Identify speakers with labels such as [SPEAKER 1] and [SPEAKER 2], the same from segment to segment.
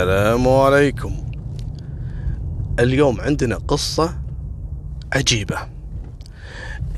[SPEAKER 1] السلام عليكم. اليوم عندنا قصة عجيبة.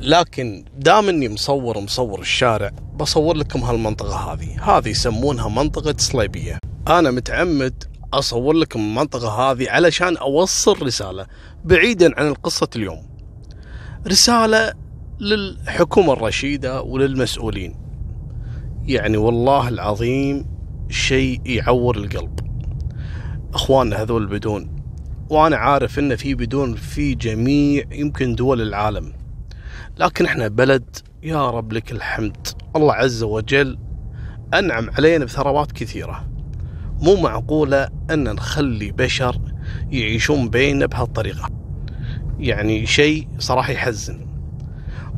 [SPEAKER 1] لكن دام إني مصور مصور الشارع بصور لكم هالمنطقة هذه. هذه يسمونها منطقة صليبية. أنا متعمد أصور لكم المنطقة هذه علشان أوصل رسالة بعيدا عن القصة اليوم. رسالة للحكومة الرشيدة وللمسؤولين. يعني والله العظيم شيء يعور القلب. أخواننا هذول بدون. وأنا عارف إن في بدون في جميع يمكن دول العالم. لكن إحنا بلد يا رب لك الحمد. الله عز وجل أنعم علينا بثروات كثيرة. مو معقولة أن نخلي بشر يعيشون بيننا بهالطريقة. يعني شيء صراحة يحزن.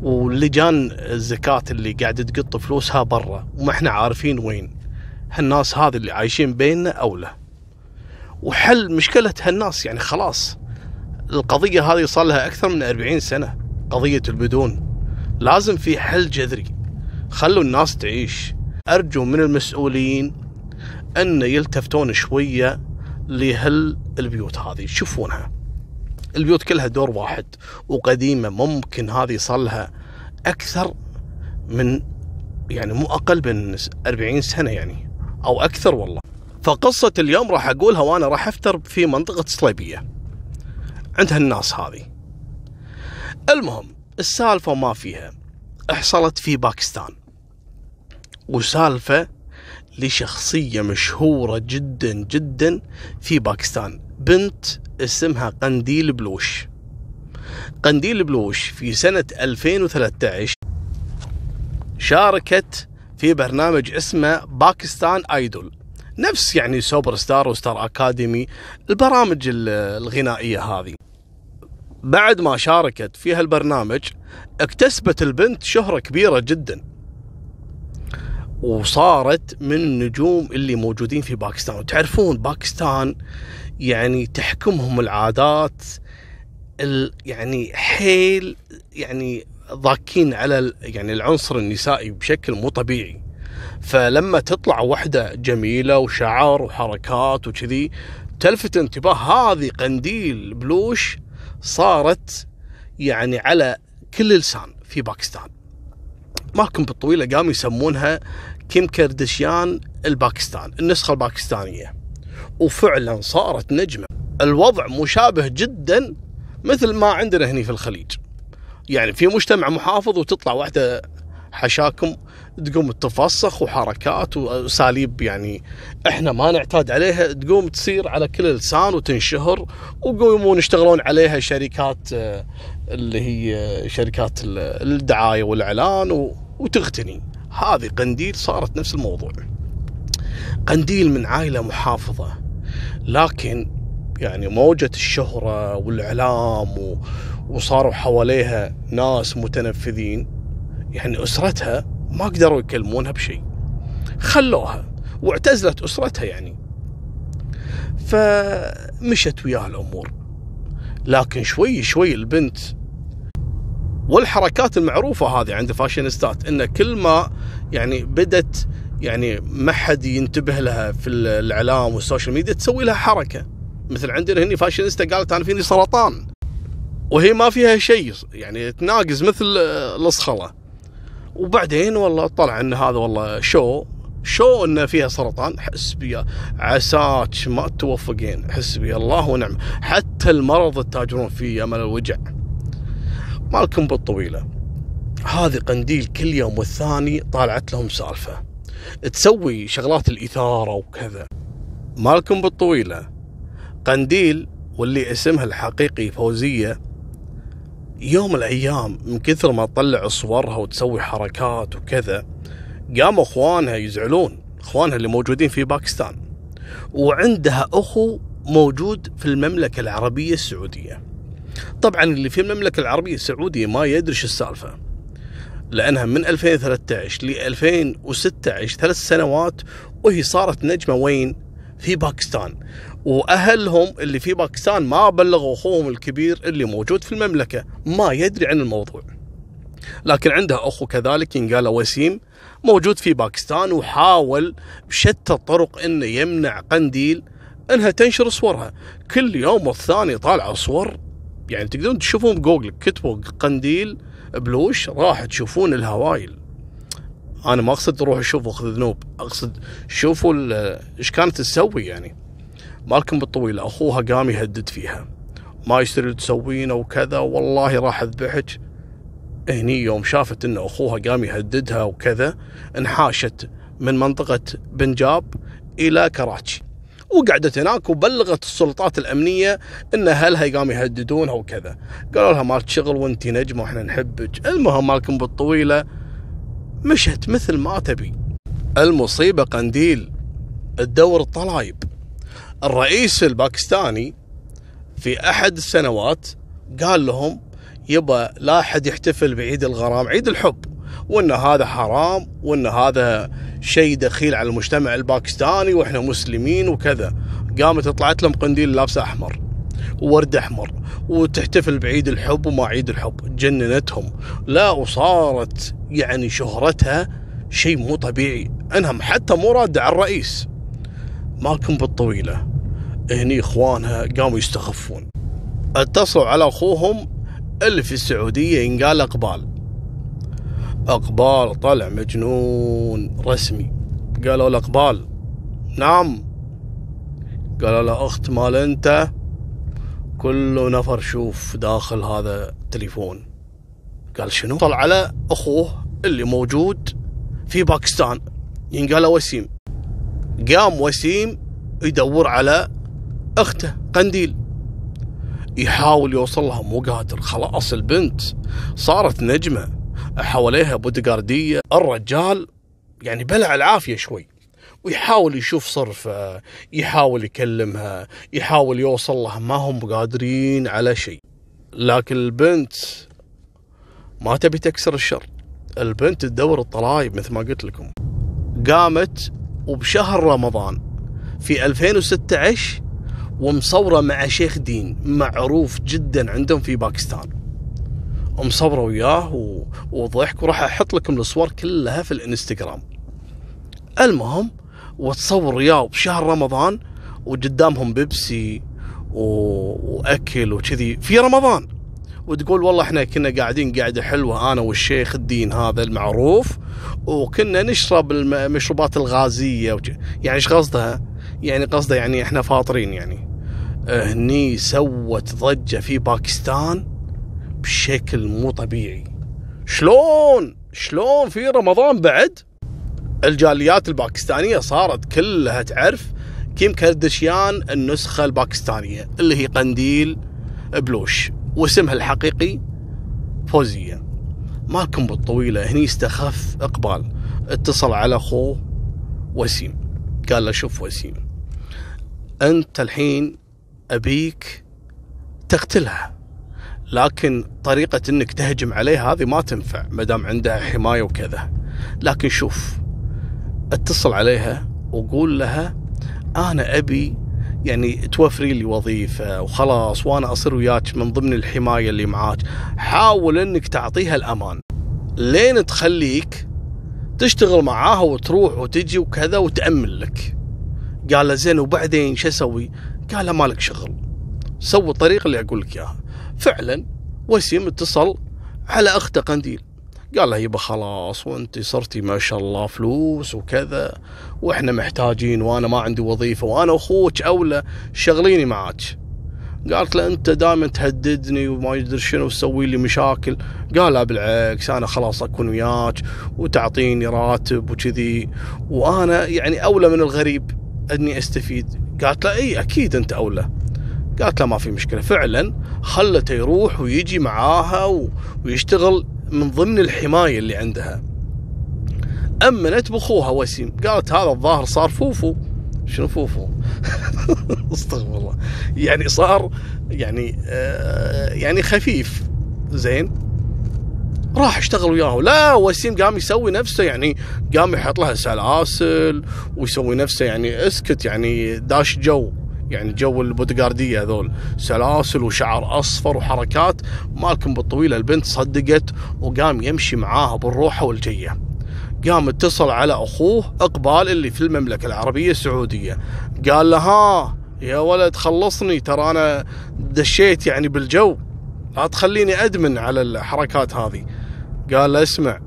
[SPEAKER 1] ولجان الزكاة اللي قاعدة تقط فلوسها برا وما إحنا عارفين وين. هالناس هذه اللي عايشين بيننا أولى. وحل مشكلة هالناس. يعني خلاص القضية هذه صار لها أكثر من 40 سنة قضية البدون. لازم في حل جذري. خلوا الناس تعيش. أرجو من المسؤولين أن يلتفتون شوية لهال البيوت هذه. يشوفونها البيوت كلها دور واحد وقديمة. ممكن هذه صار لها أكثر من يعني مو أقل من 40 سنة يعني أو أكثر والله. فقصة اليوم راح أقولها وأنا راح أفتر في منطقة صليبية. عند هالناس هذه. المهم السالفة ما فيها. حصلت في باكستان. وسالفة لشخصية مشهورة جدا جدا في باكستان. بنت اسمها قنديل بلوش. قنديل بلوش في سنة 2013 شاركت في برنامج اسمه Pakistan Idol. نفس يعني سوبر ستار وستار أكاديمي البرامج الغنائية هذه. بعد ما شاركت في هالبرنامج اكتسبت البنت شهرة كبيرة جدا. وصارت من النجوم اللي موجودين في باكستان. وتعرفون باكستان يعني تحكمهم العادات يعني حيل يعني ضاكين على يعني العنصر النسائي بشكل مو طبيعي. فلما تطلع وحدة جميلة وشعر وحركات وكذي تلفت انتباه هذه قنديل بلوش صارت يعني على كل لسان في باكستان. ماكم بالطويلة قاموا يسمونها كيم كردشيان الباكستان النسخة الباكستانية. وفعلا صارت نجمة. الوضع مشابه جدا مثل ما عندنا هنا في الخليج. يعني في مجتمع محافظ وتطلع واحدة حشاكم تقوم تفسخ وحركات وأساليب يعني إحنا ما نعتاد عليها تقوم تصير على كل لسان وتنشهر ويقومون يشتغلون عليها شركات آه، اللي هي شركات الدعاية والإعلان وتغتني. هذه قنديل صارت نفس الموضوع. قنديل من عائلة محافظة. لكن يعني موجة الشهرة والإعلام وصاروا حواليها ناس متنفذين يعني أسرتها ما قدروا يكلمونها بشيء. خلوها واعتزلت أسرتها يعني. فمشت وياها الأمور. لكن شوي شوي البنت والحركات المعروفة هذه عند الفاشينيستات إن كل ما يعني بدت يعني ما حد ينتبه لها في الإعلام والسوشيال ميديا تسوي لها حركة. مثل عندنا هني فاشينيستا قالت أنا فيني سرطان. وهي ما فيها شيء يعني تناقز مثل الصخله وبعدين والله طلع إن هذا والله شو شو انه فيها سرطان؟ حسبي عساك ما توفقين. حسبي الله ونعم. حتى المرض التاجرون فيه امل الوجع مالكم بالطويلة. هذه قنديل كل يوم والثاني طالعت لهم سالفة. تسوي شغلات الإثارة وكذا. مالكم بالطويلة. قنديل واللي اسمها الحقيقي فوزية يوم من الأيام من كثر ما تطلع صورها وتسوي حركات وكذا قاموا أخوانها يزعلون أخوانها اللي موجودين في باكستان. وعندها أخو موجود في المملكة العربية السعودية. طبعا اللي في المملكة العربية السعودية ما يدري شو السالفة لأنها من 2013 ل 2016 ثلاث سنوات وهي صارت نجمة وين؟ في باكستان. وأهلهم اللي في باكستان ما بلغوا أخوهم الكبير اللي موجود في المملكة ما يدري عن الموضوع. لكن عنده أخو كذلك ينقال وسيم موجود في باكستان وحاول بشتى الطرق إنه يمنع قنديل إنها تنشر صورها. كل يوم والثاني طالعه صور يعني تقدرون تشوفون بجوجل كتبوا قنديل بلوش راح تشوفون الهوايل. أنا ما أقصد روحوا شوفوا خذوا ذنوب أقصد شوفوا إيش كانت تسوي يعني. مالكم بالطويلة أخوها قام يهدد فيها. ما يصير تسوينه وكذا والله راح أذبحك. هني يوم شافت إن أخوها قام يهددها وكذا انحاشت من منطقة بنجاب إلى كراتشي وقعدت هناك وبلغت السلطات الأمنية إن أهلها قام يهددونها وكذا. قالوا لها مالك شغل وأنت نجمة وإحنا نحبك. المهم مالكم بالطويلة مشت مثل ما تبي. المصيبة قنديل الدور الطلايب الرئيس الباكستاني في أحد السنوات قال لهم يبا لا أحد يحتفل بعيد الغرام عيد الحب وإن هذا حرام وإن هذا شيء دخيل على المجتمع الباكستاني وإحنا مسلمين وكذا. قامت طلعت لهم قنديل لابسه أحمر وورد أحمر وتحتفل بعيد الحب وما عيد الحب. جننتهم. لا وصارت يعني شهرتها شيء مو طبيعي. أنهم حتى مو راده على الرئيس. مالكم بالطويلة. هني إخوانها قاموا يستخفون. اتصلوا على أخوهم اللي في السعودية ينقال أقبال. أقبال طلع مجنون رسمي. قالوا له أقبال نعم. قالوا له أخت مال أنت؟ كل نفر شوف داخل هذا التليفون قال شنو؟ طلع على أخوه اللي موجود في باكستان. ينقال وسيم. قام وسيم يدور على أخته قنديل. يحاول يوصل لها مو قادر خلاص البنت صارت نجمة. حواليها بودقارديه الرجال يعني بلع العافية شوي. ويحاول يشوف صرفه يحاول يكلمها يحاول يوصل لها. ما هم قادرين على شيء. لكن البنت ما تبي تكسر الشر. البنت تدور الطلايب مثل ما قلت لكم. قامت وبشهر رمضان في 2016 ومصورة مع شيخ دين معروف جدا عندهم في باكستان ومصورة وياه وضحك وراح أحط لكم الصور كلها في الإنستغرام المهم وتصور وياه بشهر رمضان وقدامهم بيبسي و... وأكل وكذي في رمضان وتقول والله إحنا كنا قاعدين قاعدة حلوة أنا والشيخ الدين هذا المعروف وكنا نشرب المشروبات الغازية. يعني إيش قصدها؟ يعني قصده يعني إحنا فاطرين يعني. هني سوت ضجة في باكستان بشكل مو طبيعي. شلون؟ شلون في رمضان بعد؟ الجاليات الباكستانية صارت كلها تعرف كيم كاردشيان النسخة الباكستانية اللي هي قنديل بلوش واسمها الحقيقي فوزية. مالكم بالطويلة هني استخف إقبال. اتصل على اخوه وسيم. قال له شوف وسيم أنت الحين أبيك تقتلها. لكن طريقة إنك تهجم عليه هذه ما تنفع ما دام عندها حماية وكذا. لكن شوف اتصل عليها وقول لها أنا أبي يعني توفري لي وظيفة وخلاص وأنا أصير وياك من ضمن الحماية اللي معاك. حاول إنك تعطيها الأمان. لين تخليك تشتغل معاها وتروح وتجي وكذا وتأمن لك. قال له زين وبعدين شو أسوي؟ قال له مالك شغل. سوي الطريقة اللي أقول لك إياها. فعلا وسيم اتصل على أخته قنديل. قال له يبا خلاص وأنت صرتي ما شاء الله فلوس وكذا وإحنا محتاجين وأنا ما عندي وظيفة وأنا أخوك أولى شغليني معاك. قالت له أنت دائما تهددني وما يدري شنو تسوي لي مشاكل. قال بالعكس أنا خلاص أكون وياك وتعطيني راتب وكذي. وأنا يعني أولى من الغريب. اني استفيد. قالت له إي أكيد أنت أولى. قالت له ما في مشكلة. فعلا خلته يروح ويجي معاها ويشتغل من ضمن الحماية اللي عندها. أمنت بأخوها وسيم. قالت هذا الظاهر صار فوفو. شنو فوفو؟ أستغفر الله. يعني صار يعني آه يعني خفيف. زين؟ راح اشتغل وياه لا وسيم قام يسوي نفسه يعني قام يحط لها سلاسل ويسوي نفسه يعني اسكت يعني داش جو يعني جو البودغارديه هذول. سلاسل وشعر أصفر وحركات. مالكم بالطويله البنت صدقت وقام يمشي معاها بالروحة والجية. قام اتصل على أخوه إقبال اللي في المملكة العربية السعودية. قال له ها يا ولد خلصني ترى أنا دشيت يعني بالجو. لا تخليني أدمن على الحركات هذه. قال له اسمع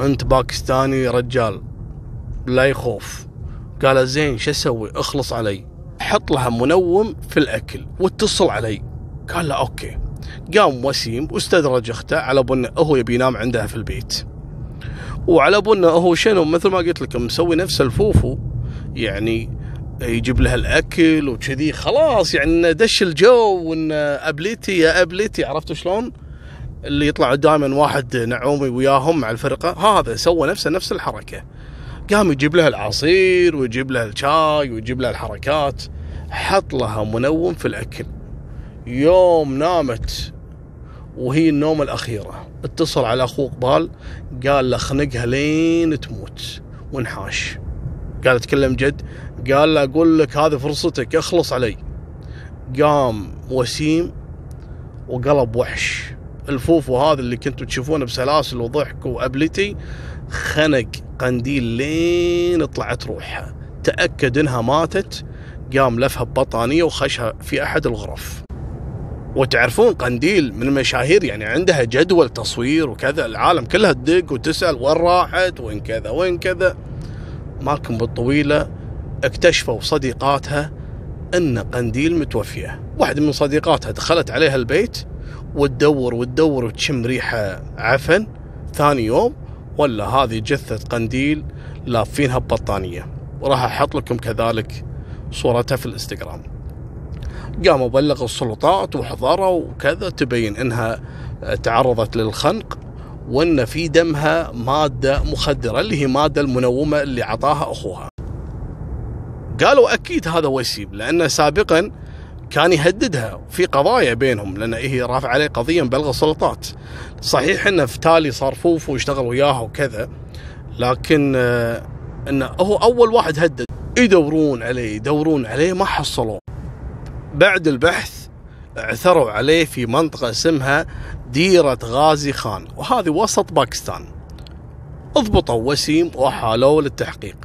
[SPEAKER 1] انت باكستاني رجال لا يخوف. قال زين شو أسوي؟ اخلص علي. حط لها منوم في الأكل واتصل علي. قال له okay. قام وسيم واستدرج اخته على إنه هو يبي ينام عندها في البيت. وعلى إنه هو شنو؟ مثل ما قلت لكم مسوي نفس الفوفو. يعني يجيب لها الأكل وكذي خلاص يعني دش الجو وان أبليتي يا أبليتي عرفت شلون؟ اللي يطلع دائما واحد نعومي وياهم مع الفرقة هذا سوى نفسه نفس الحركة. قام يجيب لها العصير ويجيب لها الشاي ويجيب لها الحركات حط لها منوم في الأكل. يوم نامت وهي النومة الأخيرة اتصل على أخوه قبال قال له خنقها لين تموت وانحاش. قال اتكلم جد قال له أقول لك هذه فرصتك اخلص علي. قام وسيم وقلب وحش. الفوفو هذا اللي كنتوا تشوفونه بسلاسل وضحك وأبلتي خنق قنديل لين طلعت روحها. تأكد إنها ماتت قام لفها ببطانية وخشها في أحد الغرف. وتعرفون قنديل من المشاهير يعني عندها جدول تصوير وكذا العالم كلها تدق وتسأل وين راحت وين كذا وين كذا. ماكم بالطويلة اكتشفوا صديقاتها إن قنديل متوفية. واحدة من صديقاتها دخلت عليها البيت وتدور وتدور وتشم ريحة عفن ثاني يوم ولا هذه جثة قنديل لافينها ببطانيه وراح أحط لكم كذلك صورتها في الإنستغرام قاموا بلغوا السلطات وحضروا وكذا تبين إنها تعرضت للخنق وإن في دمها مادة مخدرة اللي هي مادة المنومة اللي عطاها أخوها. قالوا أكيد هذا وسيم لأنه سابقا كان يهددها في قضايا بينهم لأن هي رافع عليه قضيه مبلغ السلطات. صحيح انه في تالي صار فوف واشتغل وياها وكذا لكن آه، انه هو أول واحد هدد يدورون عليه يدورون عليه ما حصلوه. بعد البحث عثروا عليه في منطقة اسمها ديرة غازي خان وهذه وسط باكستان اضبطوا وسيم وحالوه للتحقيق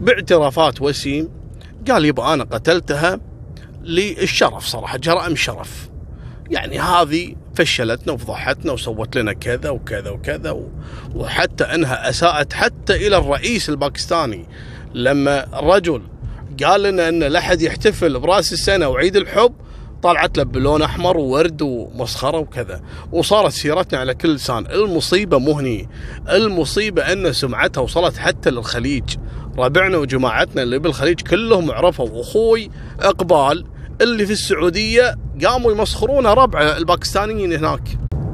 [SPEAKER 1] باعترافات وسيم قال يبا أنا قتلتها للشرف صراحة جرائم شرف. يعني هذه فشلتنا وفضحتنا وسوت لنا كذا وكذا وكذا وحتى إنها أساءت حتى إلى الرئيس الباكستاني. لما رجل قال لنا إن لا أحد يحتفل برأس السنة وعيد الحب طلعت له بلون أحمر وورد ومسخرة وكذا. وصارت سيرتنا على كل لسان. المصيبة مو هني. المصيبة إن سمعتها وصلت حتى للخليج. ربعنا وجماعتنا اللي بالخليج كلهم عرفوا واخوي إقبال اللي في السعودية قاموا يمسخرونه ربع الباكستانيين هناك.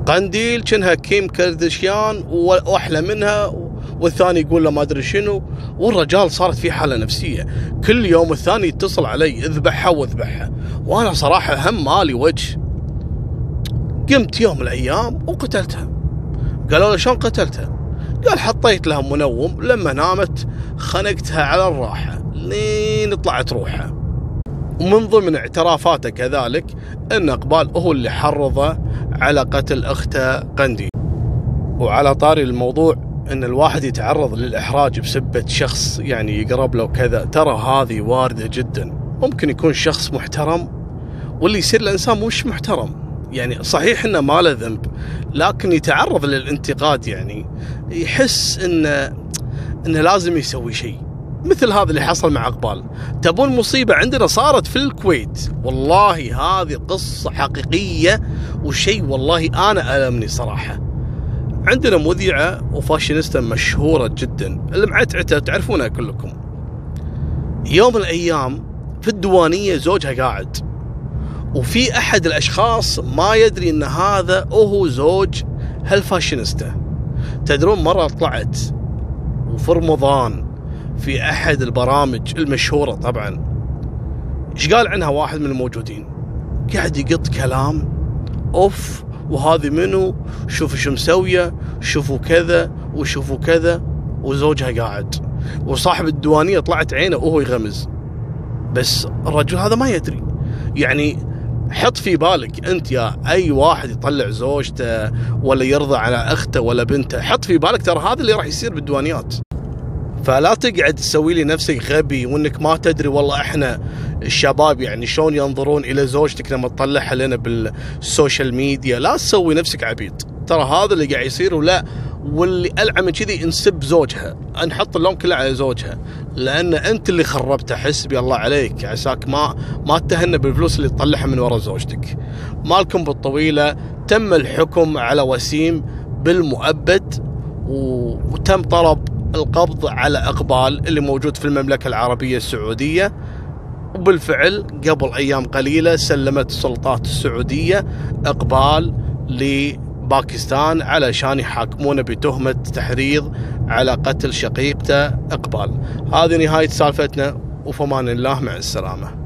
[SPEAKER 1] قنديل كأنها كيم كردشيان وأحلى منها والثاني يقول له ما أدري شنو. والرجال صارت في حالة نفسية. كل يوم الثاني يتصل علي اذبحها واذبحها وأنا صراحة هم مالي وجه. قمت يوم من الأيام وقتلتها. قالوا له شلون قتلتها؟ قال حطيت لها منوم. لما نامت خنقتها على الراحة. لين طلعت روحها. ومن ضمن اعترافاته كذلك أن إقبال هو اللي حرضه على قتل أخته قندي وعلى طاري الموضوع أن الواحد يتعرض للإحراج بسبة شخص يعني يقرب له كذا. ترى هذه واردة جدا. ممكن يكون شخص محترم واللي يصير الإنسان مش محترم. يعني صحيح إنه ما له ذنب لكن يتعرض للانتقاد يعني يحس انه إنه لازم يسوي شيء. مثل هذا اللي حصل مع اقبال. تبون مصيبة عندنا صارت في الكويت. والله هذه قصة حقيقية وشيء والله أنا ألمني صراحة. عندنا مذيعة وفاشينيستا مشهورة جدا المعتعته تعرفونها كلكم. يوم من الأيام في الديوانية زوجها قاعد. وفي أحد الأشخاص ما يدري إن هذا هو زوج هالفاشينيستا. تدرون مرة طلعت وفي رمضان. في أحد البرامج المشهورة طبعا. إيش قال عنها واحد من الموجودين؟ قاعد يقط كلام أوف وهذه منو؟ شوفوا شو مسوية شوفوا كذا وشوفوا كذا وزوجها قاعد. وصاحب الديوانية طلعت عينه وهو يغمز. بس الرجل هذا ما يدري. يعني حط في بالك أنت يا أي واحد يطلع زوجته ولا يرضى على أخته ولا بنته. حط في بالك ترى هذا اللي راح يصير بالديوانيات. فلا تقعد تسوي لي نفسك غبي وإنك ما تدري والله إحنا الشباب يعني شلون ينظرون إلى زوجتك لما تطلعها لنا بالسوشيال ميديا. لا تسوي نفسك عبيد. ترى هذا اللي قاعد يصير ولا واللي ألعن من كذي نسب زوجها. نحط اللوم كله على زوجها. لأن أنت اللي خربته حسبي الله عليك. عساك ما ما تهنى بالفلوس اللي تطلعها من ورا زوجتك. مالكم بالطويلة تم الحكم على وسيم بالمؤبد وتم طلب القبض على إقبال اللي موجود في المملكة العربية السعودية وبالفعل قبل أيام قليلة سلمت السلطات السعودية إقبال لباكستان علشان يحاكمونه بتهمة تحريض على قتل شقيقته إقبال. هذه نهاية سالفتنا وفمان الله مع السلامة.